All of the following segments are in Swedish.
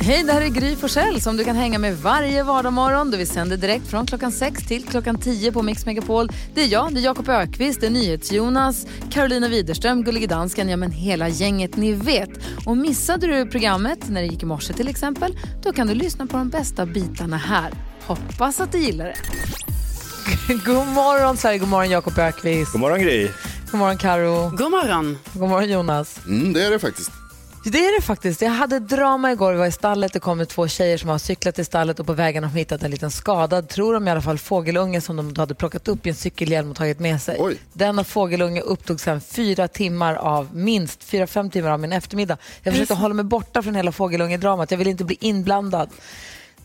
Hej, det här är Gry Forssell som du kan hänga med varje vardagsmorgon. Vi sänder direkt från klockan 6 till klockan 10 på Mix Megapol. Det är jag, det är Jakob Ökvist, det är NyhetsJonas, Carolina Widerström, Gullige Dansken, ja men hela gänget ni vet. Och missade du programmet när det gick i morse till exempel, då kan du lyssna på de bästa bitarna här. Hoppas att du gillar det. God morgon Sverige, god morgon Jakob Ökvist. God morgon Gry. God morgon Karo. God morgon. God morgon Jonas. Mm, det är det faktiskt. Det är det faktiskt. Jag hade drama igår. Vi var i stallet. Det kom två tjejer som har cyklat i stallet och på vägen har de hittat en liten skadad, tror de i alla fall, fågelunge som de hade plockat upp i en cykelhjälm och tagit med sig. Oj. Denna fågelunge upptog sedan fyra timmar av, minst fyra, fem timmar av min eftermiddag. Jag försökte hålla mig borta från hela fågelungedramat. Jag ville inte bli inblandad.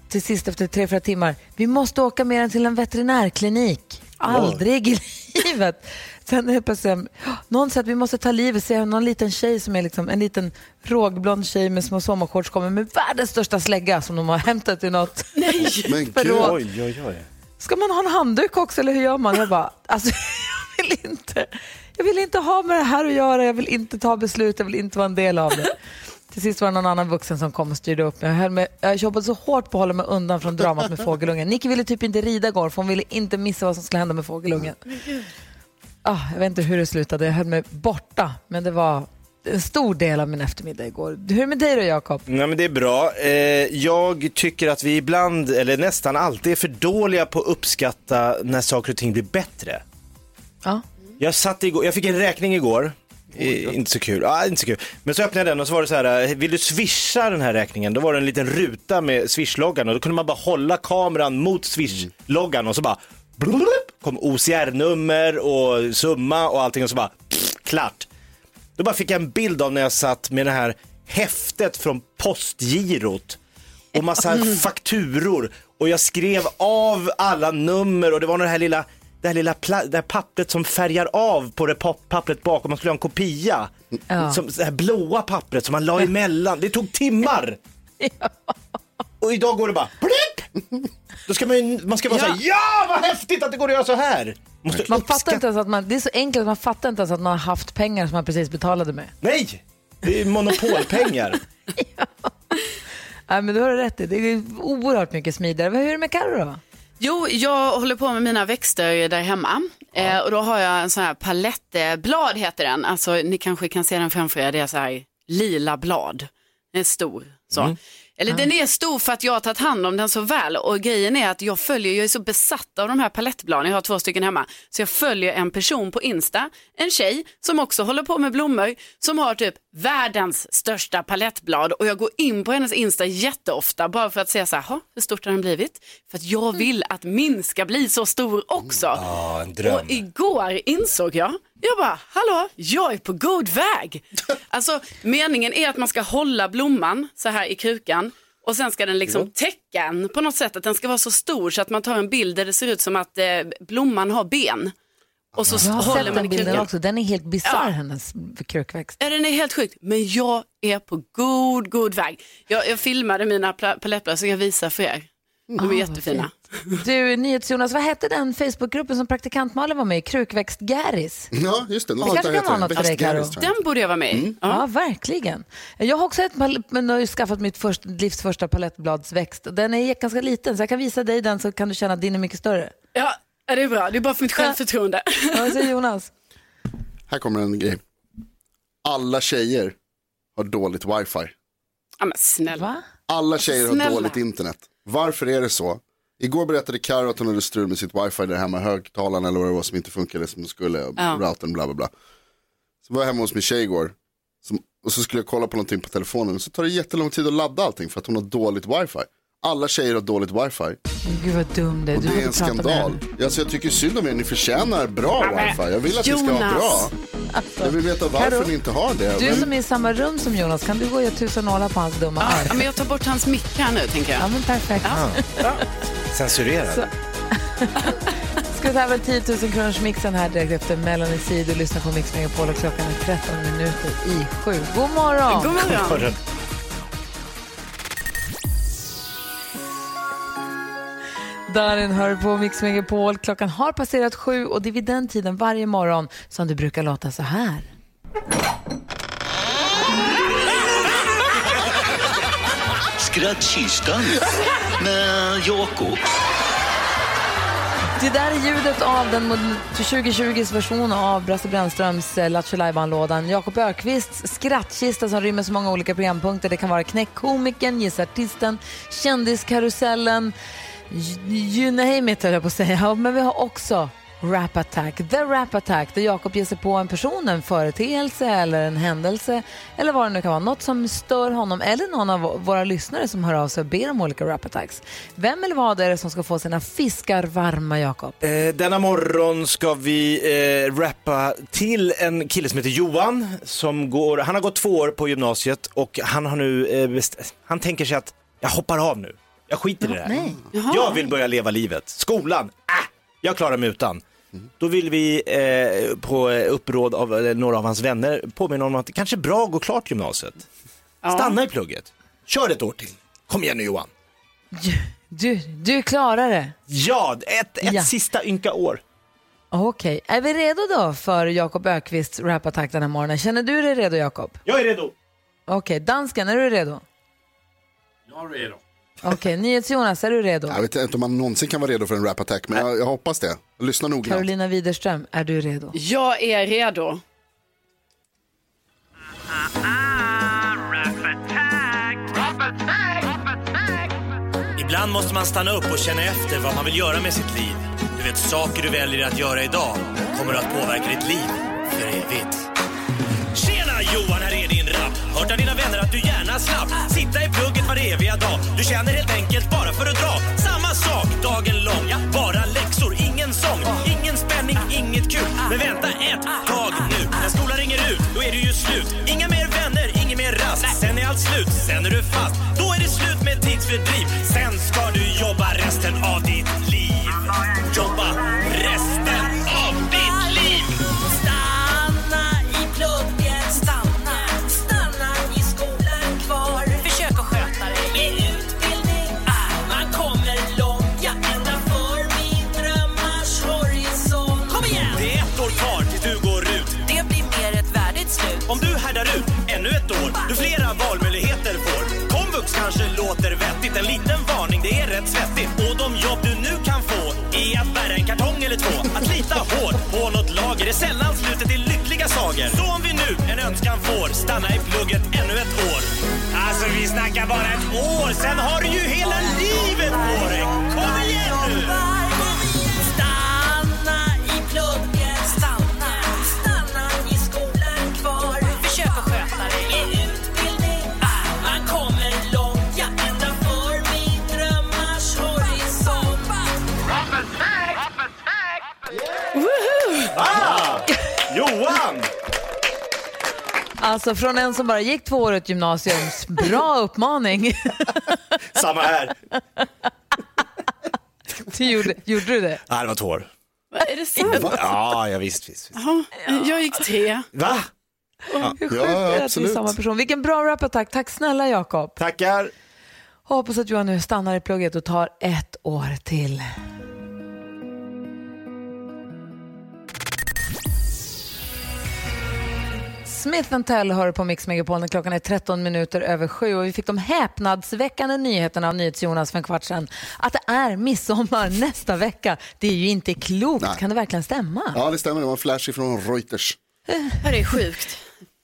Till sist efter tre, fyra timmar, vi måste åka mer än till en veterinärklinik. Aldrig i livet. Sen helt plötsligt, någon säger att vi måste ta livet, ser jag någon liten tjej som är liksom en liten rågblond tjej med små sommarshorts kommer med världens största slägga som de har hämtat i något Men gud. förråd. Oj, oj, oj. Ska man ha en handduk också eller hur gör man? Jag bara, alltså jag vill inte. Jag vill inte ha med det här att göra, jag vill inte ta beslut, jag vill inte vara en del av det. Till sist var det någon annan vuxen som kom och styrde upp mig. Jag, höll med, jag jobbade så hårt på att hålla mig undan från dramat med fågelungen. Nicky ville typ inte rida igår för hon ville inte missa vad som skulle hända med fågelungen. Ah, jag vet inte hur det slutade, jag höll mig borta. Men det var en stor del av min eftermiddag igår. Hur är det med dig då Jakob? Nej men det är bra. Eh, jag tycker att vi ibland, eller nästan alltid, är för dåliga på att uppskatta när saker och ting blir bättre. Ja. Jag, satt igår, jag fick en räkning igår. Eh, inte så kul. Ah, inte så kul. Men så öppnade jag den och så var det så här, eh, vill du swisha den här räkningen? Då var det en liten ruta med swishloggan och då kunde man bara hålla kameran mot swishloggan och så bara kom OCR-nummer och summa och allting och så bara pff, klart. Då bara fick jag en bild av när jag satt med det här häftet från postgirot och massa fakturor och jag skrev av alla nummer och det var det här lilla det här lilla det här pappret som färgar av på det pappret bakom, man skulle ha en kopia. Ja. Som, det här blåa pappret som man la emellan, det tog timmar. Och idag går det bara blipp! Då ska man, ju- man ska vara Ja. såhär, ja vad häftigt att det går att göra så här. Måste Man fattar inte ens att man, det är så enkelt att man fattar inte ens att man har haft pengar som man precis betalade med. Nej, det är monopolpengar. Nej, men du har rätt i. Det är oerhört mycket smidigare. Hur är det med Carro då? Jo, jag håller på med mina växter där hemma. Eh, och då har jag en sån här palettblad heter den. Alltså ni kanske kan se den framför er. Det är så här lila blad. Den är stor. Så. Eller den är stor för att jag har tagit hand om den så väl. Och grejen är att jag följer, jag är så besatt av de här palettbladen. Jag har två stycken hemma. Så jag följer en person på Insta, en tjej som också håller på med blommor. Som har typ världens största palettblad. Och jag går in på hennes Insta jätteofta bara för att se så här, "Ha, hur stort har den blivit? För att jag vill att min ska bli så stor också. Ja, en dröm. Och igår insåg jag, jag bara, hallå, jag är på god väg. Alltså meningen är att man ska hålla blomman så här i krukan och sen ska den liksom täcka en på något sätt, att den ska vara så stor så att man tar en bild där det ser ut som att eh, blomman har ben. Och så Jag har sett den bilden också. Den är helt bisarr, Ja. hennes krukväxt. Ja, den är helt sjukt, men jag är på god, god väg. Jag, jag filmade mina palettblad så jag visar för er. De är vad jättefina. Du, NyhetsJonas, vad hette den Facebookgruppen som praktikant Malin var med i? Krukväxt-Gäris? Ja, just det. Något kanske sånt där kan vara något för dig, Karo. Den borde jag vara med i. Ja. Ja, verkligen. Jag har också ett, pal- men har ju skaffat mitt först, livs första palettbladsväxt. Den är ganska liten, så jag kan visa dig den så kan du känna att din är mycket större. Ja, det är bra. Det är bara för mitt självförtroende. Vad säger Jonas? Här kommer en grej. Alla tjejer har dåligt wifi. Ja, men snälla. Va? Alla tjejer har snälla. dåligt internet. Varför är det så? Igår berättade Karo att hon hade strul med sitt wifi där hemma, högtalarna eller vad det var som inte funkade som det skulle, Ja. routern bla bla bla. Så var jag hemma hos min tjej igår som, och så skulle jag kolla på någonting på telefonen så tar det jättelång tid att ladda allting för att hon har dåligt wifi. Alla tjejer har dåligt wifi Gud vad dum du är. och Du det är en skandal. Alltså, jag tycker synd om er, ni förtjänar bra wifi. Jag vill att ni ska ha Jonas. bra. Jag vill veta varför Karo, ni inte har det. Du Men- som är i samma rum som Jonas, kan du gå och göra tusen nålar på hans dumma Ja, arm? men jag tar bort hans mick här nu tänker jag. Ja, men perfekt. Censurerad. Så- Ska vi tävla 10 000 kronors mixen här direkt efter Melanie C. Du lyssnar på Mix Megapol och klockan är 13 minuter i sju. God morgon! God morgon. Darin hör på Mix Megapol. Klockan har passerat sju och det är vid den tiden varje morgon som det brukar låta så här. Skrattkistan med Jakob. Det där är ljudet av den mod- 2020s version av Brasse Brännströms eh, Lattjo Lajban-lådan. Jakob Ökvists skrattkista som rymmer så många olika programpunkter. Det kan vara Knäckkomikern, Gissa artisten, Kändiskarusellen, you- name it höll jag på att säga. Men vi har också Rap Attack, The Rap Attack, där Jakob ger sig på en person, en företeelse eller en händelse eller vad det nu kan vara. Något som stör honom eller någon av våra lyssnare som hör av sig och ber om olika Rap Attacks. Vem eller vad är det som ska få sina fiskar varma, Jakob? Eh, denna morgon ska vi eh, rappa till en kille som heter Johan. Som går, han har gått två år på gymnasiet och han har nu, eh, han tänker sig att jag hoppar av nu. Jag skiter i det här. nej. Jag vill börja leva livet. Skolan, äh, jag klarar mig utan. Då vill vi eh, på eh, uppråd av eh, några av hans vänner påminna om att det kanske är bra att gå klart gymnasiet. Stanna i plugget. Kör ett år till. Kom igen nu Johan. Du, du klarar det. Ja, ett, ett Ja. sista ynka år. Okej, är vi redo då för Jakob Ökvists Rap Attack den här morgonen? Känner du dig redo, Jakob? Jag är redo. Okej, dansken, är du redo? Jag är redo. Okej, NyhetsJonas, är du redo? Jag vet inte om man någonsin kan vara redo för en rap attack, men jag, jag hoppas det. Lyssna noggrant. Carolina Widerström, är du redo? Jag är redo. Ibland måste man stanna upp och känna efter vad man vill göra med sitt liv. Du vet, saker du väljer att göra idag kommer att påverka ditt liv för evigt. Tjena Johan, Hört av dina vänner att du gärna slapp sitta i plugget var eviga dag. Du känner helt enkelt bara för att dra samma sak dagen lång. Bara läxor, ingen sång, ingen spänning, inget kul. Men vänta ett tag nu. När skolan ringer ut, då är det ju slut. Inga mer vänner, ingen mer rast. Sen är allt slut, sen är du fast. Då är det slut med tidsfördriv. Svenskan får, stanna i plugget ännu ett år. Alltså vi snackar bara ett år, sen har du ju hela Alltså från en som bara gick två år ett gymnasium, bra uppmaning. Samma här. Du gjorde, gjorde du det? Nej, det var två år. Är det sant? Ja, ja visst, visst. visst. Jaha, Jag gick tre. Va? Hur sjukt Ja, är det att vi är absolut. samma person? Vilken bra rap-attack. Tack snälla Jakob. Tackar. Hoppas att Johan nu stannar i plugget och tar ett år till. Smith Tell hör på Mix Megapol när klockan är 13 minuter över sju och vi fick de häpnadsväckande nyheterna av NyhetsJonas för en kvart sedan att det är midsommar nästa vecka. Det är ju inte klokt. Nej. Kan det verkligen stämma? Ja, det stämmer. Det var en flash från Reuters. Det är sjukt.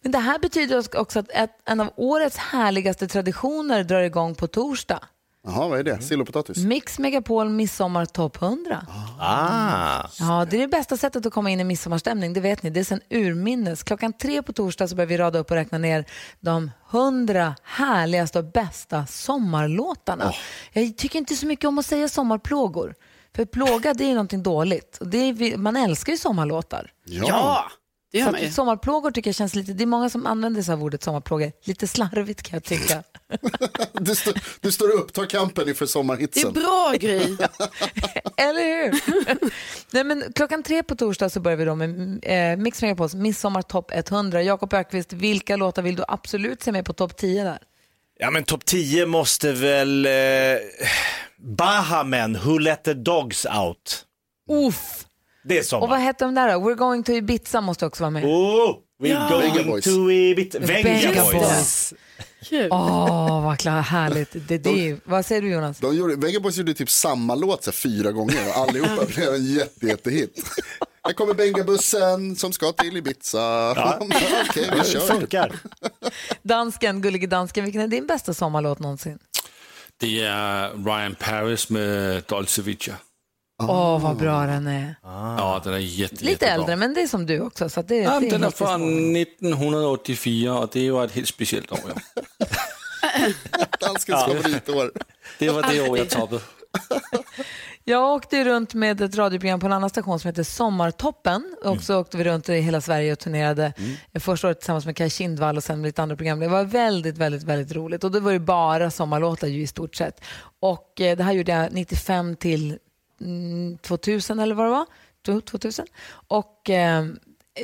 Men det här betyder också att en av årets härligaste traditioner drar igång på torsdag. Jaha, vad är det? Sill och potatis? Mix Megapol Midsommar Topp 100. Ah. Ja, det är det bästa sättet att komma in i midsommarstämning, det vet ni. Det är sen urminnes. Klockan tre på torsdag så börjar vi rada upp och räkna ner de hundra härligaste och bästa sommarlåtarna. Jag tycker inte så mycket om att säga sommarplågor. För plåga, det är ju någonting dåligt. Det är, man älskar ju sommarlåtar. Ja, det gör Så man ju. att sommarplågor tycker jag känns lite, det är många som använder sig av ordet sommarplågor. Lite slarvigt kan jag tycka. Du, stå, du står upp, tar kampen inför Det är sommarhitsen. bra Gry. Eller hur? Nej, men klockan tre på torsdag så börjar vi då med eh, Mix Megapols Midsommartopp 100. Jakob Ökvist, vilka låtar vill du absolut se med på topp 10 där? Ja men topp 10 måste väl eh, Bahamen, Who Let The Dogs Out. Uff. Det är Och sommar. vad hette de där då? We're going to Ibiza måste också vara med. Oh! We Ja. going to Ibiza. Venga Boys. Åh, vad klar, härligt. Det, det, är ju- vad säger du Jonas? De gjorde, Venga Boys gjorde typ samma låt så här, fyra gånger och allihopa blev en jätte, jättehit. Här kommer Bengabussen som ska till Ibiza. Okej, vi Det kör. funkar. Dansken, gullige dansken, vilken är din bästa sommarlåt någonsin? Det är Ryan Paris med Dolce Vita. Åh, vad bra den är. Ja, den är jätte, Lite jättebra. äldre, men det är som du också. Så det, Ja, det men den är från spår. 1984 och det var ett helt speciellt år. Ja. Danskens favoritår. Det var det år jag toppade. Jag åkte ju runt med ett radioprogram på en annan station som heter Sommartoppen. Och så åkte vi runt i hela Sverige och turnerade första året tillsammans med Kaj Kindvall och sen med lite andra program. Det var väldigt, väldigt, väldigt roligt. Och då var det bara sommarlåtar ju i stort sett. Och eh, det här gjorde jag 95 till mm, Mm, 2000 eller vad det var. 2000. Och eh,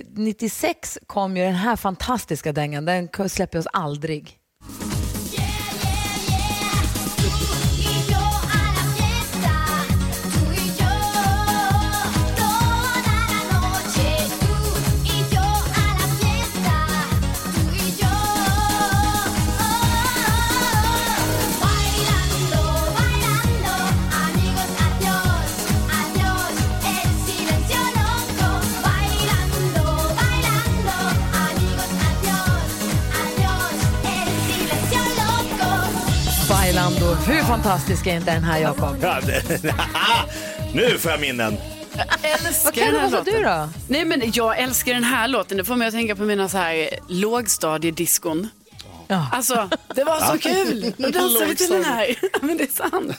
96 kom ju den här fantastiska dängan. Den släpper oss aldrig. Hur fantastisk är inte den här, Jakob? Nu får jag minnen. Älskar Vad kan det vara du då? Nej men jag älskar den här låten. Det får mig att tänka på mina så här lågstadiediskon. Ja. Alltså, det var så kul! Nu dansar vi till den här. men det är sant.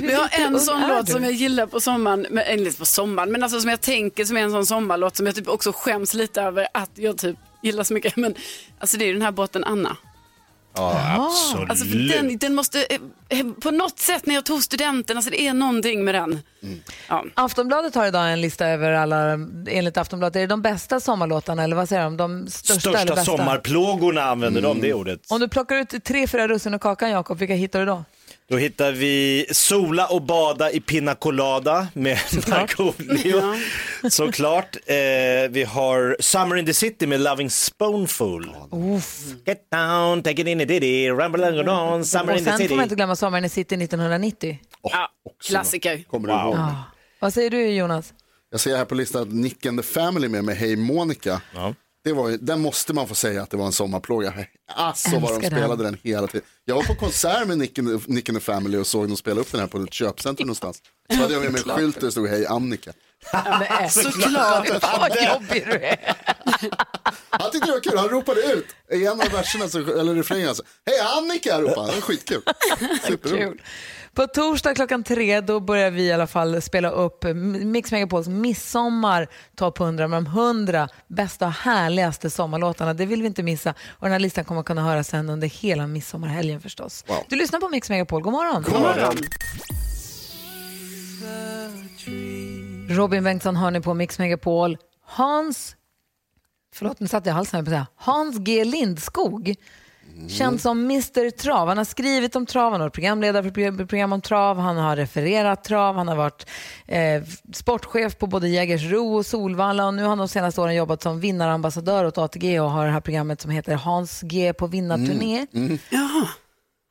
Men jag har en sån låt du? som jag gillar på sommaren, men, eller inte på sommaren, men alltså som jag tänker som är en sån sommarlåt som jag typ också skäms lite över att jag typ gillar så mycket. Men alltså det är den här båten Anna. Ja, absolut. Alltså för den, den måste, eh, eh, på något sätt när jag tog studenten, alltså det är någonting med den. Ja. Aftonbladet har idag en lista över alla, enligt Aftonbladet, är det de bästa sommarlåtarna eller vad säger de? De största, eller Största bästa? sommarplågorna använder de det ordet. Om du plockar ut tre, fyra russin och kakan Jakob, vilka hittar du då? Då hittar vi Sola och bada i Pina Colada med Markoolio. Såklart. Eh, vi har Summer in the City med Loving Spoonful. Get down, take it in a ditty, rumble and go on, Summer Och in the sen City. får man inte glömma Sommaren i City 1990. Ja, klassiker. Kommer du Wow. ihåg? Vad säger du Jonas? Jag ser här på listan att Nick and the Family med, med Hey Monica. Ja. Det var, ju- den måste man få säga att det var en sommarplåga. Alltså vad de spelade den. hela tiden. Jag var på konsert med Nick Nick and the Family och såg dem spela upp den här på ett köpcentrum någonstans. Så hade jag med mig en skylt där det stod Hej Annika. Nej, Såklart. vad jobbig du är. Han tyckte det var kul, han ropade ut i en av verserna, så, eller refrängen alltså. Hej Annika ropade han, det var skitkul. Superroligt. Kul. På torsdag klockan tre då börjar vi i alla fall spela upp Mix Megapols midsommar topp 100 med de 100 bästa och härligaste sommarlåtarna. Det vill vi inte missa. Och den här listan kommer att kunna höras sen under hela midsommarhelgen förstås. Wow. Du lyssnar på Mix Megapol, god morgon. God morgon. Robin Bengtsson hör ni på Mix Megapol. Hans, förlåt nu satte jag halsen, på säga. Hans G Lindskog. Känd som Mr Trav. Han har skrivit om trav, han har varit programledare för pro- program om trav, han har refererat trav, han har varit eh, sportchef på både Jägersro och Solvalla och nu har han de senaste åren jobbat som vinnarambassadör åt ATG och har det här programmet som heter Hans G på vinnarturné.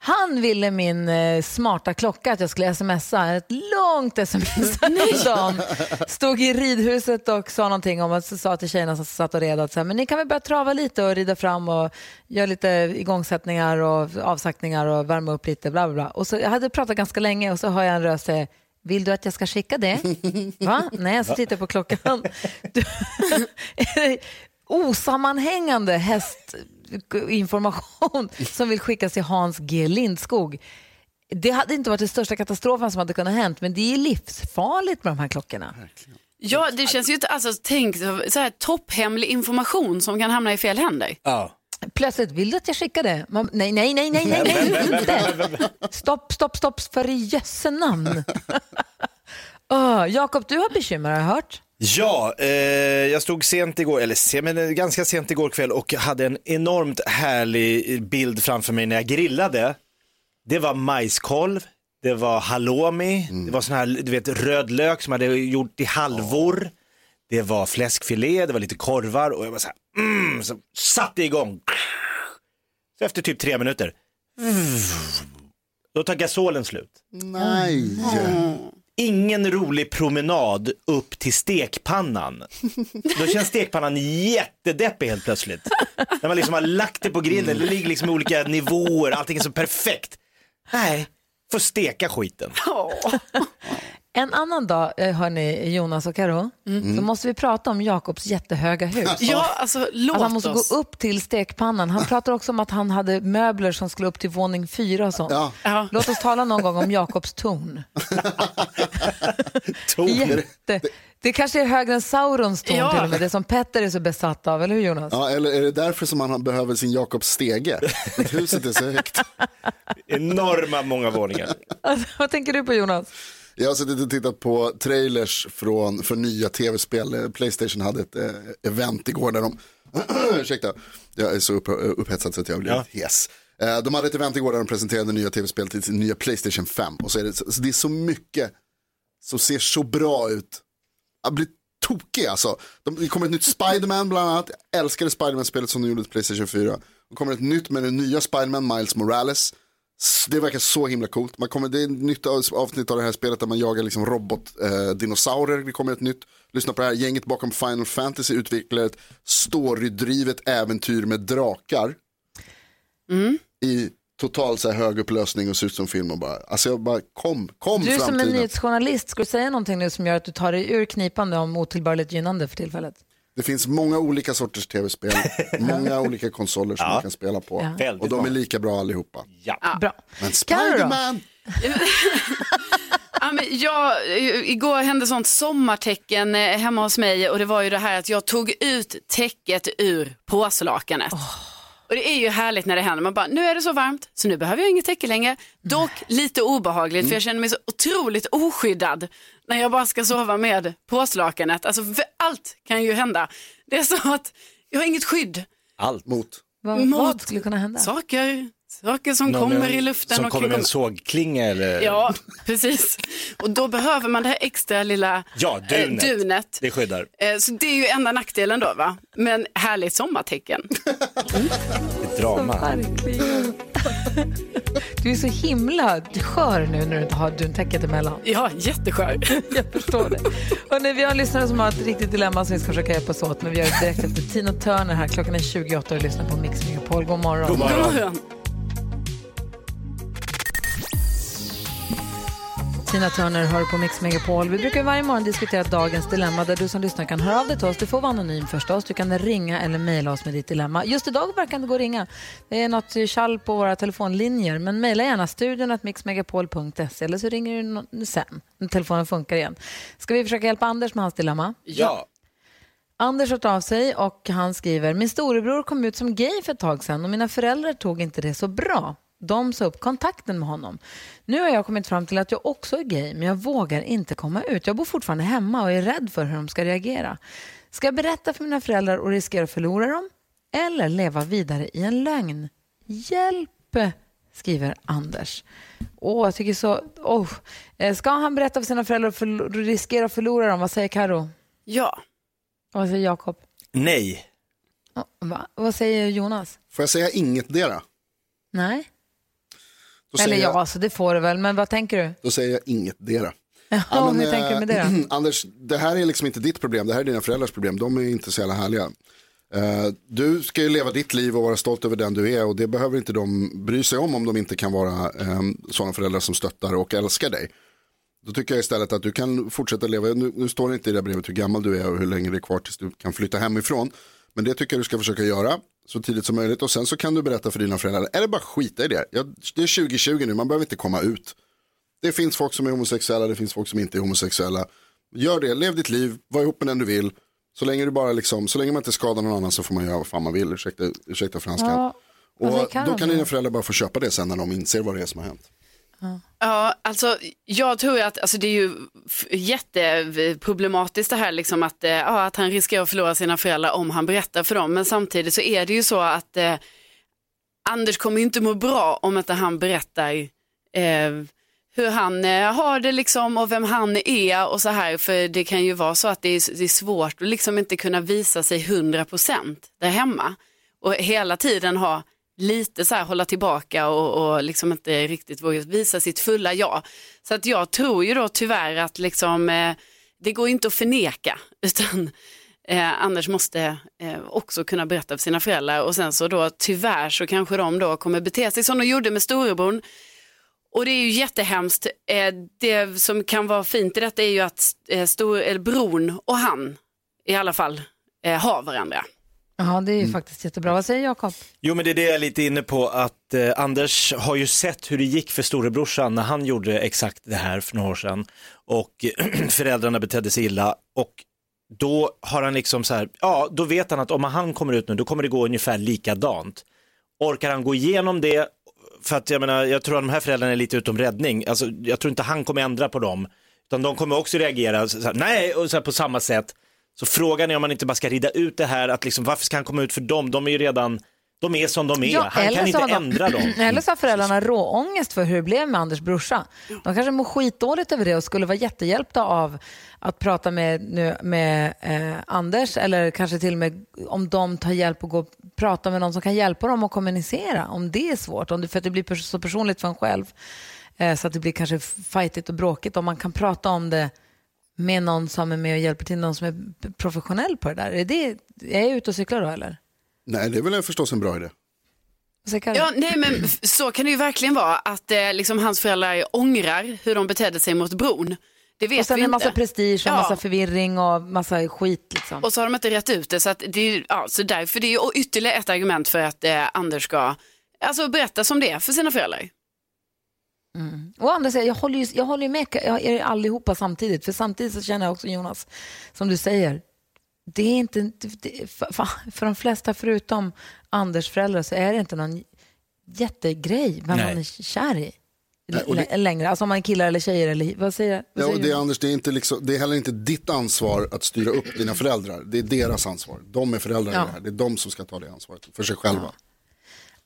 Han ville min eh, smarta klocka att jag skulle smsa, ett långt sms häromdagen. Stod i ridhuset och sa någonting om att sa till tjejerna som satt och red att så här, men ni kan väl börja trava lite och rida fram och göra lite igångsättningar och avsaktningar och värma upp lite bla bla bla. Och så, jag hade pratat ganska länge och så hör jag en röst säga vill du att jag ska skicka det? Va? Nej, så tittar jag på klockan. Du, osammanhängande hästinformation som vill skickas till Hans G Lindskog. Det hade inte varit den största katastrofen som hade kunnat hänt, men det är livsfarligt med de här klockorna. Ja, det känns ju inte, alltså tänk så här topphemlig information som kan hamna i fel händer. Ja. Plötsligt, vill du att jag skickar det? Man, nej, nej, nej, nej, nej, nej, inte. Stopp, stopp, stopp, för i jösse namn. oh, Jakob, du har bekymmer har jag hört. Ja, eh, jag stod sent igår, eller men eh, ganska sent igår kväll och hade en enormt härlig bild framför mig när jag grillade. Det var majskolv, det var halloumi, det var sån här du vet, röd lök som hade gjort i halvor. det var fläskfilé, det var lite korvar och jag var så här, mm, så satte jag igång. Så efter typ tre minuter, då tar gasolen slut. Nej. Ingen rolig promenad upp till stekpannan. Då känns stekpannan jättedeppig helt plötsligt. När man liksom har lagt det på grillen, det ligger liksom i olika nivåer, allting är så perfekt. Nej, får steka skiten. En annan dag, eh, hörni, Jonas och Karo, så måste vi prata om Jakobs jättehöga hus. Ja, alltså låt Att han måste oss. gå upp till stekpannan. Han pratar också om att han hade möbler som skulle upp till våning fyra och sånt. Ja. Ja. Låt oss tala någon gång om Jakobs torn. Ton. Jätte. Det kanske är högre än Saurons torn Ja. till och med, det som Petter är så besatt av, eller hur Jonas? Ja, eller är det därför som han behöver sin Jakobs stege? Att huset är så högt. Enorma många våningar. Alltså, vad tänker du på Jonas? Jag har suttit och tittat på trailers från, för nya tv-spel. Playstation hade ett eh, event igår där de, ursäkta, jag är så upp, upphetsad så att jag blir Ja. hes. Eh, de hade ett event igår där de presenterade nya tv-spel till sin nya Playstation 5. Och så är det, så, så det är så mycket som ser så bra ut. Jag blir tokig alltså. De, det kommer ett nytt Spiderman bland annat. Jag älskade Spiderman-spelet som de gjorde till Playstation 4. Det kommer ett nytt med den nya Spiderman, Miles Morales. Det verkar så himla coolt. Man kommer, det är ett nytt av- avsnitt av det här spelet där man jagar liksom robotdinosaurer. Eh, det kommer ett nytt. Lyssna på det här. Gänget bakom Final Fantasy utvecklar ett storydrivet äventyr med drakar. I total så här, hög upplösning och ser ut som film. Och bara, alltså jag bara, kom, kom Du är som en framtiden. nyhetsjournalist, ska du säga någonting nu som gör att du tar dig ur knipan nu om otillbörligt gynnande för tillfället? Det finns många olika sorters tv-spel, många olika konsoler som man kan spela på. Och de är lika bra allihopa. Ja. Bra. Men? Spiderman, Ja, men jag, igår hände sånt sommartecken eh, hemma hos mig och det var ju det här att jag tog ut täcket ur påslakanet. Och det är ju härligt när det händer. Man bara, nu är det så varmt så nu behöver jag inget täcke längre. Dock lite obehagligt för jag känner mig så otroligt oskyddad när jag bara ska sova med påslakanet. Alltså för allt kan ju hända. Det är så att jag har inget skydd. Allt. mot. Vad, Mot- vad skulle kunna hända? Saker, saker som Någon kommer med- i luften. Som och kommer med en sågklinga eller? Ja, precis. Och då behöver man det här extra lilla Ja, eh, dunet. dunet. Det skyddar. Eh, Så det är ju enda nackdelen då va. Men härligt sommartecken. Ett drama. Du är så himla skör nu när du inte har duntäcket emellan. Ja, jätteskör. Jag förstår det. Hörrni, vi har en lyssnare som har ett riktigt dilemma som vi ska försöka hjälpas åt men vi gör det direkt efter Tina Turner här. Klockan är 28 och lyssnar på Mix Megapol. God morgon. God morgon. God morgon. Tina Turner hör på Mix Megapol. Vi brukar varje morgon diskutera dagens dilemma där du som lyssnar kan höra av dig till oss. Du får vara anonym förstås. Du kan ringa eller mejla oss med ditt dilemma. Just idag verkar det gå att ringa. Det är något tjall på våra telefonlinjer. Men mejla gärna studion att mixmegapol.se eller så ringer du sen när telefonen funkar igen. Ska vi försöka hjälpa Anders med hans dilemma? Ja. Anders har av sig och han skriver Min storebror kom ut som gay för ett tag sedan och mina föräldrar tog inte det så bra. De sa upp kontakten med honom. Nu har jag kommit fram till att jag också är gay men jag vågar inte komma ut. Jag bor fortfarande hemma och är rädd för hur de ska reagera. Ska jag berätta för mina föräldrar och riskera att förlora dem? Eller leva vidare i en lögn? Hjälp! skriver Anders. Åh, jag tycker så... Oh. Ska han berätta för sina föräldrar och förlo- riskera att förlora dem? Vad säger Karo? Ja. Och Vad säger Jakob? Nej. Va? Vad säger Jonas? Får jag säga inget dera? Nej? Då Eller ja, jag, alltså, det får du väl, men vad tänker du? då säger jag inget dera. Ja, men, hur tänker du med det då? eh, Anders, det här är liksom inte ditt problem, det här är dina föräldrars problem. De är inte så jävla härliga. Eh, du ska ju leva ditt liv och vara stolt över den du är och det behöver inte de bry sig om om de inte kan vara um, sådana föräldrar som stöttar och älskar dig. Då tycker jag istället att du kan fortsätta leva, nu, nu står det inte i det här brevet hur gammal du är och hur länge det är kvar tills du kan flytta hemifrån. Men det tycker jag du ska försöka göra så tidigt som möjligt och sen så kan du berätta för dina föräldrar, eller bara skita i det. Ja, det är 2020 nu, man behöver inte komma ut. Det finns folk som är homosexuella, det finns folk som inte är homosexuella. Gör det, lev ditt liv, var ihop med den du vill. Så länge, du bara liksom, så länge man inte skadar någon annan så får man göra vad fan man vill, ursäkta, ursäkta franskan. Ja, och då kan då? dina föräldrar bara få köpa det sen när de inser vad det är som har hänt. Ja, alltså jag tror att alltså, det är ju jätteproblematiskt det här liksom att, eh, ja, att han riskerar att förlora sina föräldrar om han berättar för dem. Men samtidigt så är det ju så att eh, Anders kommer inte må bra om inte han berättar eh, hur han eh, har det liksom och vem han är och så här. För det kan ju vara så att det är, det är svårt att liksom inte kunna visa sig 100% där hemma. Och hela tiden ha lite så här hålla tillbaka och, och liksom inte riktigt våga visa sitt fulla jag. Så att jag tror ju då tyvärr att liksom, eh, det går inte att förneka utan eh, Anders måste eh, också kunna berätta för sina föräldrar och sen så då tyvärr så kanske de då kommer bete sig som de gjorde med storebrorn. Och det är ju jättehemskt. Eh, det som kan vara fint i detta är ju att eh, stor, eller bron och han i alla fall eh, har varandra. Ja, det är ju faktiskt jättebra. Vad säger Jakob? Jo men det är det jag är lite inne på att eh, Anders har ju sett hur det gick för storebrorsan när han gjorde exakt det här för några år sedan och föräldrarna betedde sig illa och då har han liksom så här, ja då vet han att om han kommer ut nu då kommer det gå ungefär likadant. Orkar han gå igenom det, för att jag menar jag tror att de här föräldrarna är lite utom räddning, alltså jag tror inte han kommer ändra på dem, utan de kommer också reagera så här, nej och så här, på samma sätt. Så frågan är om man inte bara ska rida ut det här, att liksom, varför ska han komma ut för dem? De är ju redan, de är som de är, han eller kan inte de- ändra dem. Eller så har föräldrarna råångest för hur det blev med Anders brorsa. De kanske mår skitdåligt över det och skulle vara jättehjälpta av att prata med, nu, med eh, Anders eller kanske till och med om de tar hjälp och gå och prata med någon som kan hjälpa dem att kommunicera. Om det är svårt, om det, för att det blir så personligt för en själv eh, så att det blir kanske fightigt och bråkigt. Om man kan prata om det med någon som är med och hjälper till, någon som är professionell på det där. Är, det, är jag ute och cyklar då eller? Nej, det är väl förstås en bra idé. Ja, nej men så kan det ju verkligen vara att eh, liksom, hans föräldrar ångrar hur de betedde sig mot bron. Det vet Och sen vi en massa inte. prestige och Ja. massa förvirring och massa skit liksom. Och så har de inte rätt ut det. Så, att det, är- ja, så därför det är ju ytterligare ett argument för att eh, Anders ska alltså, berätta som det är för sina föräldrar. Och andra säger, jag håller ju jag håller ju med jag- er allihopa samtidigt. För samtidigt så känner jag också Jonas, som du säger, det är inte, det, för, för- de flesta förutom Anders föräldrar så är det inte någon jättegrej vem Nej. man är kär i. Nej, det- längre, alltså om man är killar eller tjejer eller vad säger, vad Ja, säger och det, är? Anders, det, är inte liksom, det är heller inte ditt ansvar att styra upp dina föräldrar. Det är deras ansvar. De är föräldrar Ja. i det här. Det är de som ska ta det ansvaret för sig själva.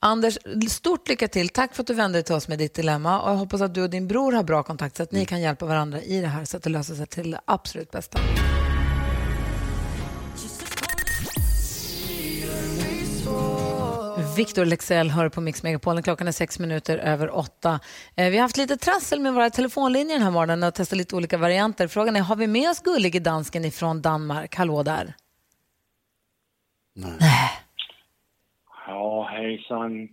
Anders, stort lycka till. Tack för att du vände dig till oss med ditt dilemma. Och jag hoppas att du och din bror har bra kontakt så att Mm. ni kan hjälpa varandra i det här så att det löser sig till det absolut bästa. Victor Lexell hör på Mix Megapolen. Klockan är sex minuter över åtta. Eh, Vi har haft lite trassel med våra telefonlinjer den här morgonen och testat lite olika varianter. Frågan är, har vi med oss gullige dansken ifrån Danmark? Hallå där. Ja, hejsan.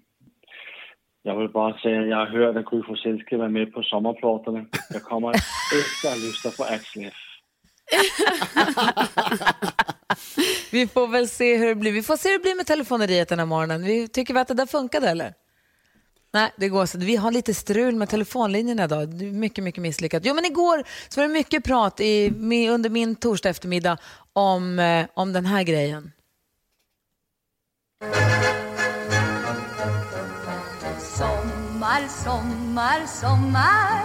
Jag vill bara säga att jag har hört att Gry Forssell ska vara med på sommarpratarna. Jag kommer efter att lyssna på Axel F. Vi får väl se hur det blir. Vi får se hur det blir med telefoneriet den här morgonen. Vi tycker vi att det där funkade eller? Nej, det går så. Vi har lite strul med telefonlinjerna idag. Mycket, mycket misslyckat. Jo, men igår så var det mycket prat i, med, under min torsdag eftermiddag om, eh, om den här grejen. Sommar, sommar, sommar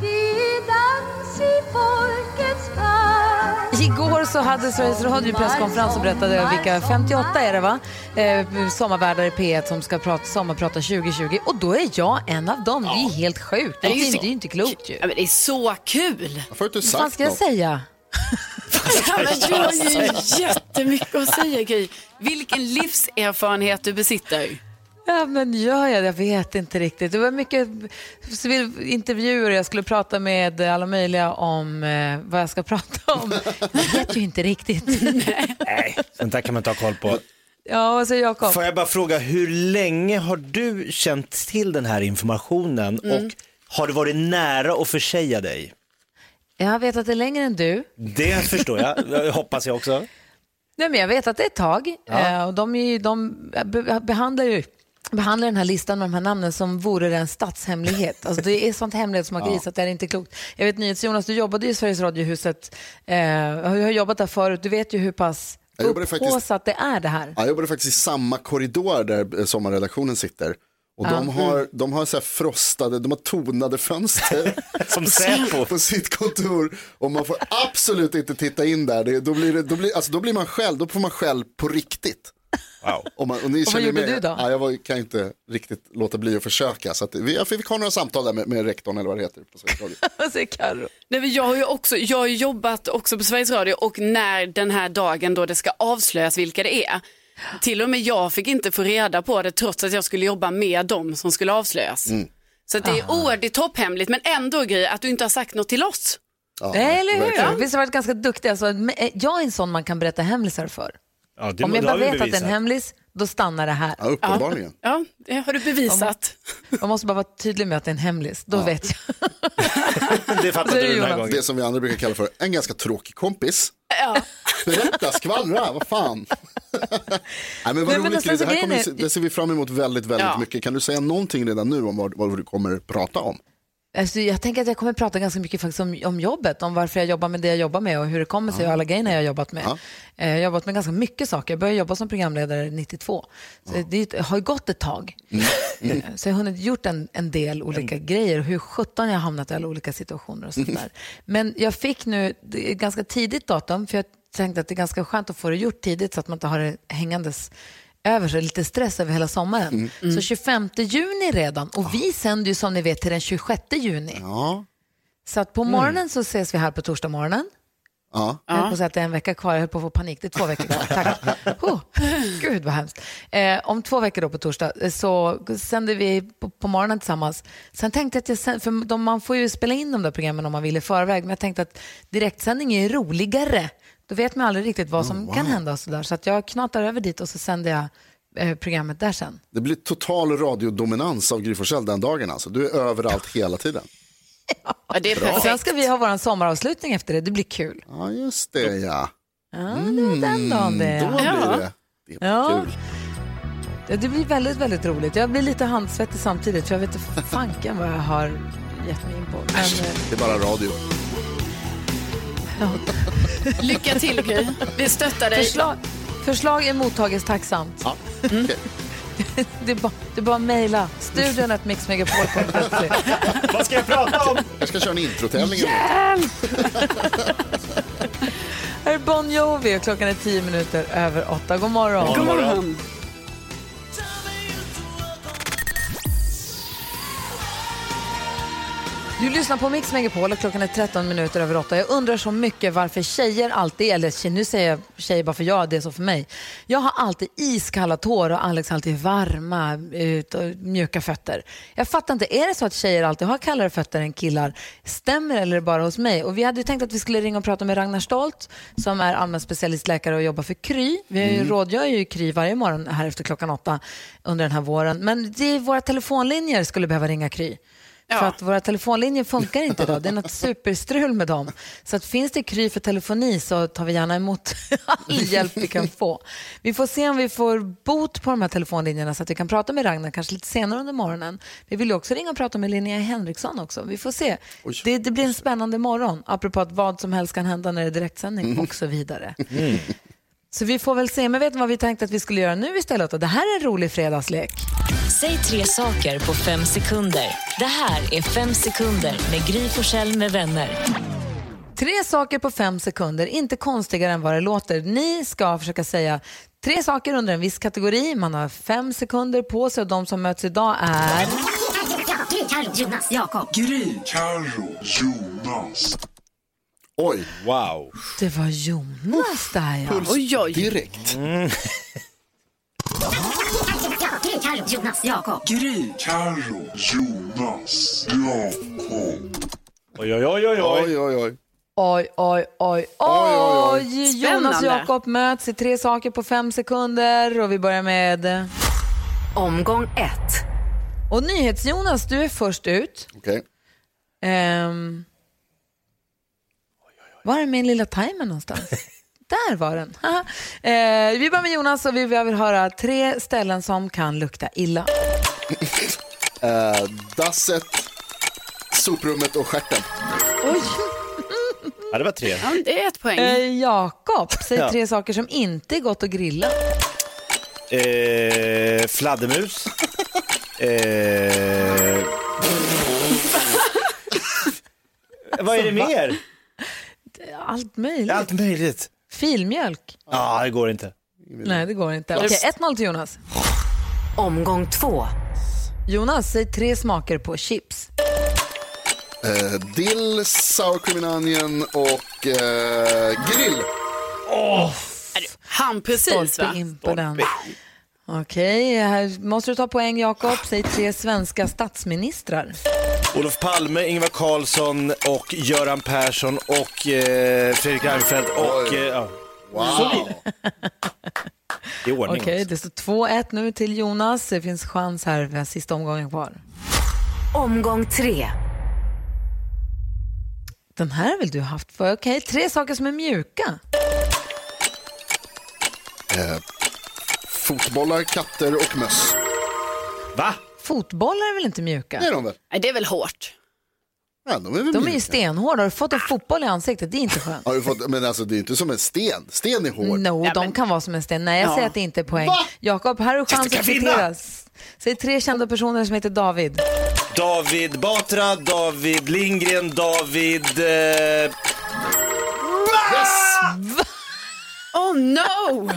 Det är dans i folkets park Igår så hade Sveriges Radio presskonferens och berättade vilka 58 är det va? Eh, sommarvärdar i P1 som ska prata, sommarprata 2020 och då är jag en av dem. Det är helt sjukt. Det är, ju ju inte klokt ju. Ja, men det är så kul! Varför har du inte Vad sagt ska jag något? säga? Ja, du har ju jättemycket att säga Gry. Vilken livserfarenhet du besitter. Ja, men gör jag det? Jag vet inte riktigt. Det var mycket intervjuer. Jag skulle prata med alla möjliga om eh, vad jag ska prata om. Jag vet ju inte riktigt. Nej, sånt där kan man inte ha koll på. Ja, vad säger Jakob? Får jag bara fråga, hur länge har du känt till den här informationen och har det varit nära att försäga dig? Jag vet att det är längre än du. Det förstår jag, jag hoppas jag också. Nej, men jag vet att det är ett tag. Eh, och de, är ju, de be- behandlar ju behandlar den här listan med de här namnen som vore det en statshemlighet. Alltså det är sånt hemlighetsmakeri så att det är inte klokt. Jag vet NyhetsJonas, du jobbade ju i Sveriges Radiohuset, eh, har har jobbat där förut, du vet ju hur pass upphaussat det är det här. Ja, Jag jobbade faktiskt i samma korridor där eh, sommarredaktionen sitter. Och de har, de har så här frostade, de har tonade fönster Som Säpo. på sitt kontor. Och man får absolut inte titta in där. Det, då, blir det, då, blir, alltså, då blir man själv, då får man själv på riktigt. Wow. Och, man, och ni Och vad gjorde med, du då? Ja, jag var, kan inte riktigt låta bli att försöka. Så att vi, jag fick ha några samtal där med, med rektorn eller vad det heter på Sveriges Radio. Vad säger Carro? Nej, men jag har ju också, jag har jobbat också på Sveriges Radio och när den här dagen då det ska avslöjas vilka det är. Till och med jag fick inte få reda på det trots att jag skulle jobba med dem som skulle avslöjas. Så att det är oerhört det är topphemligt men ändå grej att du inte har sagt något till oss. Ja, Eller hur? verkligen. Visst har varit ganska duktiga. Alltså, eh, jag är en sån man kan berätta hemlisar för. Ja, det, Om jag bara vet att det är en hemlis, då stannar det här. Ja, uppenbarligen. Ja, det har du bevisat. Jag måste bara vara tydlig med att det är en hemlis. Då vet jag. Det fattade du den här gången. Det som vi andra brukar kalla för en ganska tråkig kompis. Ja. Berätta, skvallra, vad fan. Nej, men vad Nej, men roligt, det, här kommer, är- det ser vi fram emot väldigt, väldigt Ja. mycket. Kan du säga någonting redan nu om vad, vad du kommer prata om? Alltså, jag tänker att jag kommer prata ganska mycket faktiskt om, om jobbet, om varför jag jobbar med det jag jobbar med och hur det kommer sig och alla grejerna jag har jobbat med. Ja. Eh, Jag har jobbat med ganska mycket saker. Jag började jobba som programledare 92. Så Det har ju gått ett tag. Eh, Så jag har hunnit gjort en, en del olika grejer. Hur sjutton jag har hamnat i alla olika situationer och sånt där. Men jag fick nu ganska tidigt datum för jag tänkte att det är ganska skönt att få det gjort tidigt så att man inte har det hängandes över sig, lite stress över hela sommaren. Så 25 juni redan och vi sänder ju som ni vet till den 26 juni. Ja. Så att på morgonen så ses vi här på torsdag morgonen. Ja. Jag höll på att säga att det är en vecka kvar, jag höll på att få panik. Det är två veckor kvar. Tack. Oh, gud vad hemskt. Eh, om två veckor då på torsdag eh, så sänder vi på, på morgonen tillsammans. Sen tänkte jag att jag, sänd- för de, man får ju spela in de där programmen om man vill i förväg, men jag tänkte att direktsändning är roligare. Då vet man aldrig riktigt vad som kan hända och så där. Så att jag knatar över dit och så sänder jag eh, programmet där sen. Det blir total radiodominans av Gry den dagen. Alltså. Du är överallt hela tiden. Ja, det är Och sen ska vi ha vår sommaravslutning efter det, det blir kul. Ja, just det ja. Ja, det var den dagen det. Då blir det. Det är Ja. kul. Ja, Det blir väldigt, väldigt roligt. Jag blir lite handsvettig samtidigt för jag vet inte fanken vad jag har gett mig in på. Men, eh, Det är bara radio. Lycka till Gry. Vi stöttar dig. förslag, förslag är mottages tacksamt. Ja. okej. Det är bara, det är bara att mejla. Studion att mixmegapol.se. Vad ska jag prata om? Jag ska köra en introtävling. Hjälp! Här är Bon Jovi och klockan är tio minuter över åtta. God morgon. God morgon. Du lyssnar på Mix Megapol och klockan är 13 minuter över åtta. Jag undrar så mycket varför tjejer alltid, eller nu säger jag tjejer bara för jag, det är så för mig. Jag har alltid iskalla tår och Alex har alltid varma, mjuka fötter. Jag fattar inte, är det så att tjejer alltid har kallare fötter än killar? Stämmer eller är det bara hos mig? Och vi hade ju tänkt att vi skulle ringa och prata med Ragnar Stolt som är allmän specialistläkare och jobbar för Kry. Vi ju rådgör ju Kry varje morgon här efter klockan åtta under den här våren. Men det är våra telefonlinjer skulle behöva ringa Kry. För att våra telefonlinjer funkar inte idag. Det är något superstrul med dem. Så att finns det Kry för telefoni så tar vi gärna emot all hjälp vi kan få. Vi får se om vi får bot på de här telefonlinjerna så att vi kan prata med Ragnar kanske lite senare under morgonen. Vi vill ju också ringa och prata med Linnea Henriksson också. Vi får se. Det, det blir en spännande morgon. Apropå att vad som helst kan hända när det är direktsändning och så vidare. Så vi får väl se. Men vet ni vad vi tänkte att vi skulle göra nu istället? Det här är en rolig fredagslek. Säg tre saker på fem sekunder. Det här är Fem sekunder med Gry Forssell med vänner. Tre saker på fem sekunder, inte konstigare än vad det låter. Ni ska försöka säga tre saker under en viss kategori. Man har fem sekunder på sig och de som möts idag är... Jonas, Jakob. Oj, Wow. Det var Jonas där ja. puls Oj, oj. direkt. Jonas, Jakob. Oj, oj, oj, oj, oj. Oj, oj, oj. Oj, oj, oj, oj. oj, Jonas och. Jakob möts i tre saker på fem sekunder och vi börjar med... Omgång ett. Och NyhetsJonas, du är först ut. Okej. Ehm... Var är min lilla timer någonstans? Där var den. Eh, vi börjar med Jonas och vi vill höra tre ställen som kan lukta illa. Eh, dasset, soprummet och stjärten. Oj. Ja, det var tre. Ja, det är ett poäng. Eh, Jakob, säg Ja. tre saker som inte är gott att grilla. Eh, fladdermus. Eh... Vad är det mer? Allt möjligt. Allt möjligt. Filmjölk. Ja, det går inte. Nej, det går inte. Okej, 1-0 till Jonas. Omgång två. Jonas, säg tre smaker på chips. Eh, dill, sour cream and onion och eh, grill. Han precis va? Stolpe in på den. Okej, här måste du ta poäng Jakob. Säg tre svenska statsministrar. Olof Palme, Ingvar Carlsson och Göran Persson och eh, Fredrik Reinfeldt och... Eh, ja. Wow. Det är ordning. Okej, det står 2-1 nu till Jonas. Det finns chans här, vi har sista omgången kvar. Omgång tre. Den här väl du haft för? Okej, tre saker som är mjuka. Eh, fotbollar, katter och möss. Va? Fotbollar är väl inte mjuka? Det är de väl? Nej, det är väl hårt. Ja, de är väl De är ju mjuka. stenhårda. Har du fått en fotboll i ansiktet? Det är inte skönt. Har du fått, men alltså det är inte som en sten. Sten är hård. No, de kan vara som en sten. Nej, jag Ja. säger att det inte är poäng. Jakob, här har du chans att vinna. kvitteras. Säg tre kända personer som heter David. David Batra, David Lindgren, David... Eh, Oh no!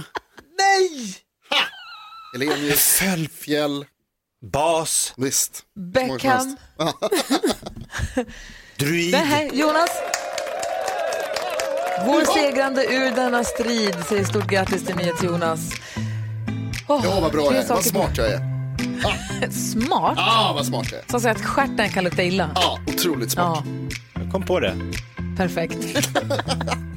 Elenius, Föll. Fjäll, Bas, visst. Beckham. Druid. Det här, Jonas. Går segrande ur denna strid. Säger stort grattis till Jonas. Oh, Ja, vad bra jag är. Vad smart jag är. Smart? Ah, vad smart jag är. Som säger att stjärten kan lukta illa. Ja, otroligt smart. Ja, Jag kom på det. perfekt.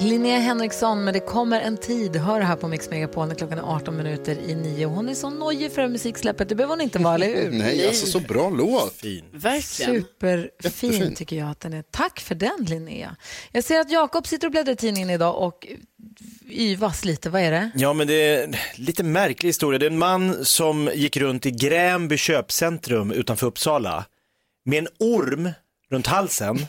Linnea Henriksson, men det kommer en tid. Hör här på Mix Megapol när klockan är 18 minuter i nio. Hon är så nojig för musiksläppet. Det behöver hon inte vara, eller hur? Nej, alltså så bra låt. Fin. Verkligen. Superfin Jättefin. tycker jag att den är. Tack för den Linnea. Jag ser att Jakob sitter och bläddrar i tidningen idag och yvas lite. Vad är det? Ja, men det är en lite märklig historia. Det är en man som gick runt i Gränby köpcentrum utanför Uppsala med en orm runt halsen.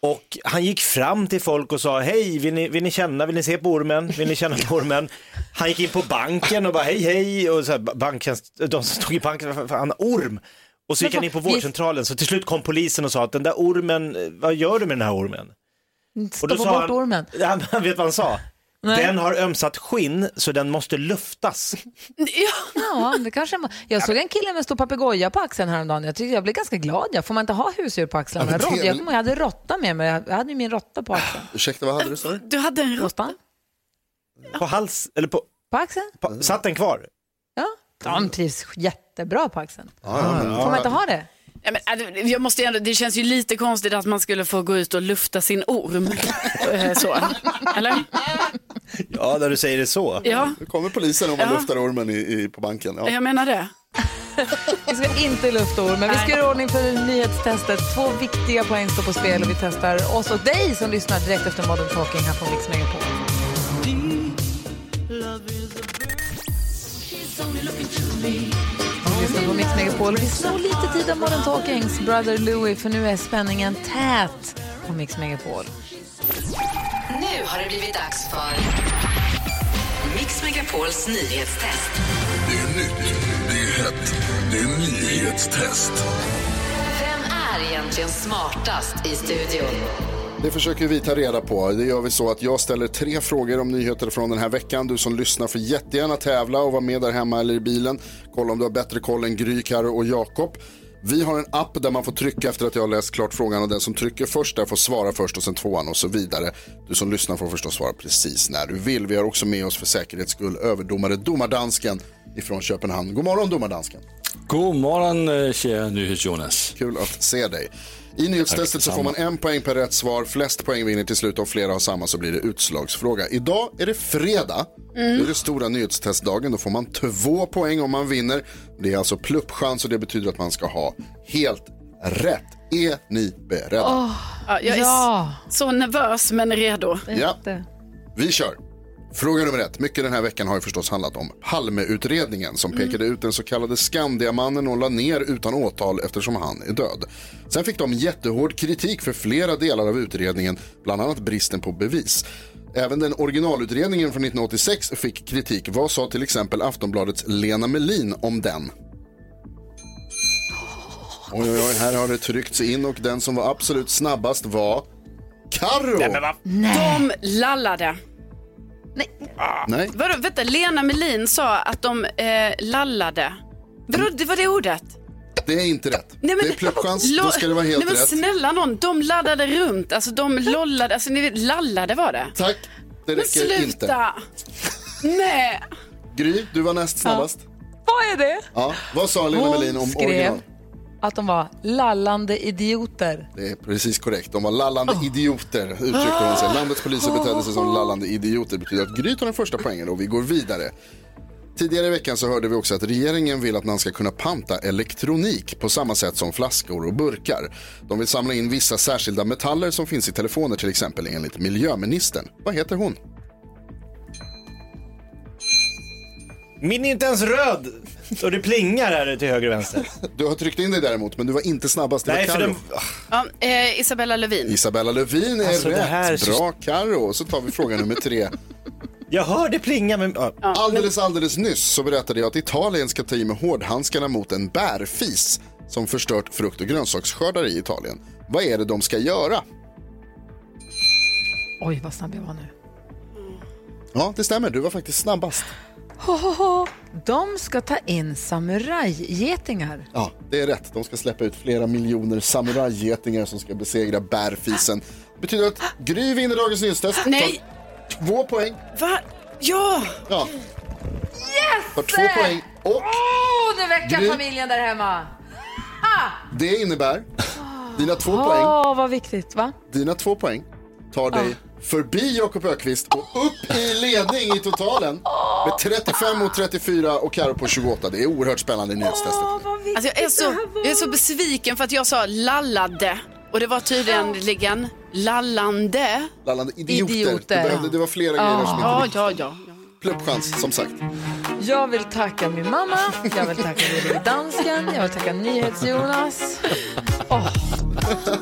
Och han gick fram till folk och sa, hej, vill ni, vill ni känna, vill ni se på ormen, vill ni känna på ormen? Han gick in på banken och bara, hej, hej, och så här, banktjänst, de som stod i banken, "Vad fan, orm. Och så gick han in på vårdcentralen, så till slut kom polisen och sa att den där ormen, eh, vad gör du med den här ormen? Stoppa bort han, ormen. Han, han vet vad han sa? Nej. Den har ömsat skinn så den måste luftas. Ja. Det kanske man... Jag såg en kille med en stor papegoja på axeln häromdagen. Jag tyckte jag blev ganska glad. Jag får man inte ha husdjur på axlarna? Ja, det jag, jag hade råtta med mig. Jag hade ju min råtta på axeln. Ursäkta, vad hade du sa du? Du hade en råtta. På hals, eller på, På axeln? på satt den kvar? Ja. De trivs jättebra på axeln. Ja, ja, men, Får man inte ha det? Ja, men, äh, jag måste ändå, det känns ju lite konstigt att man skulle få gå ut och lufta sin orm. Eh, så. Eller? Ja, när du säger det så. Ja, Nu kommer polisen om man Ja. luftar ormen i, i, på banken. Ja. jag menar det. Vi ska inte lufta ord, men vi ska göra ordning för nyhetstestet. Två viktiga poäng står på spel och vi testar oss och dig som lyssnar direkt efter Modern Talking här på Mix Megapol. Vi lyssnar på Mix Megapol. Vi slår lite tid av Modern Talkings Brother Louie för nu är spänningen tät på Mix Megapol. Nu har det blivit dags för Mix Megapols nyhetstest. Det är nytt, det är hett, det är nyhetstest. Vem är egentligen smartast i studion? Det försöker vi ta reda på. Det gör vi så att jag ställer tre frågor om nyheter från den här veckan. Du som lyssnar får jättegärna tävla och vara med där hemma eller i bilen. Kolla om du har bättre koll än Gry, Karo och Jakob. Vi har en app där man får trycka efter att jag har läst klart frågan och den som trycker först där får svara först och sen tvåan och så vidare. Du som lyssnar får förstås svara precis när du vill. Vi har också med oss för säkerhets skull överdomare Domardansken ifrån Köpenhamn. God morgon Domardansken. God morgon, eh, kära NyhetsJonas. Kul att se dig. I nyhetstestet så får man en poäng per rätt svar. Flest poäng vinner till slut. Om flera har samma så blir det utslagsfråga. Idag är det fredag. Det är det stora nyhetstestdagen. Då får man två poäng om man vinner. Det är alltså pluppchans och det betyder att man ska ha helt rätt. Är ni beredda? Ja, jag är Ja. så nervös men redo. Ja. Vi kör. Fråga nummer ett. Mycket den här veckan har ju förstås handlat om Palmeutredningen som pekade ut den så kallade Skandiamannen och la ner utan åtal eftersom han är död. Sen fick de jättehård kritik för flera delar av utredningen, bland annat bristen på bevis. Även den originalutredningen från 1986 fick kritik. Vad sa till exempel Aftonbladets Lena Melin om den? Oj, oj, oj, här har det tryckts in och den som var absolut snabbast var Carro. De lallade. Nej. Vadå, vänta, Lena Melin sa att de eh, lallade. Vadå, det var det ordet? Det är inte rätt. Nej, men, det är pluppchans, då ska det vara helt Nej, men rätt. snälla någon, de laddade runt, alltså de lollade, alltså ni vet, lallade var det. Tack, det Men räcker inte. sluta! Nej. Gry, du var näst snabbast. Vad är det? Ja. Vad sa Lena Melin om skrev original? Att de var lallande idioter. Det är precis korrekt. De var lallande idioter uttryckte hon sig. Landets poliser betedde sig som lallande idioter. Det betyder att Gry tar den första poängen och vi går vidare. Tidigare i veckan så hörde vi också att regeringen vill att man ska kunna panta elektronik på samma sätt som flaskor och burkar. De vill samla in vissa särskilda metaller som finns i telefoner till exempel enligt miljöministern. Vad heter hon? Min är inte ens röd och det plingar här till höger och vänster. Du har tryckt in dig däremot men du var inte snabbast. Det Nej, var för den... Ja, eh, Isabella Lövin. Isabella Lövin är Alltså, det rätt. här är Bra Karo. Och så tar vi fråga nummer tre. Jag hör det plinga men... Ja. Alldeles, alldeles nyss så berättade jag att Italien ska ta i med hårdhandskarna mot en bärfis som förstört frukt och grönsaksskördar i Italien. Vad är det de ska göra? Oj, vad snabb jag var nu. Ja, det stämmer. Du var faktiskt snabbast. Ho, ho, ho. De ska ta in samurajgetingar. Ja, det är rätt. De ska släppa ut flera miljoner samurajgetingar som ska besegra bärfisen. Det betyder att Gry vinner dagens nyhetstest. Nej. Tar två poäng. Va? Ja! Ja, Yes! tar två poäng. Och Åh, nu väcker Gry. familjen där hemma. Ah! det innebär dina två poäng. Åh, vad viktigt, va? Dina två poäng tar dig förbi Jakob Ökvist och upp i ledning i totalen med 35 mot 34 och Karo på 28. Det är oerhört spännande i nyhetstestet. Alltså jag, är så, jag är så besviken för att jag sa lallade och det var tydligen lallande. Lallande idioter. Idioter. Det, behövde, det var flera grejer som Ja, inte ja, ja. Pluppchans, som sagt. Jag vill tacka min mamma, jag vill tacka Dansken, jag vill tacka NyhetsJonas.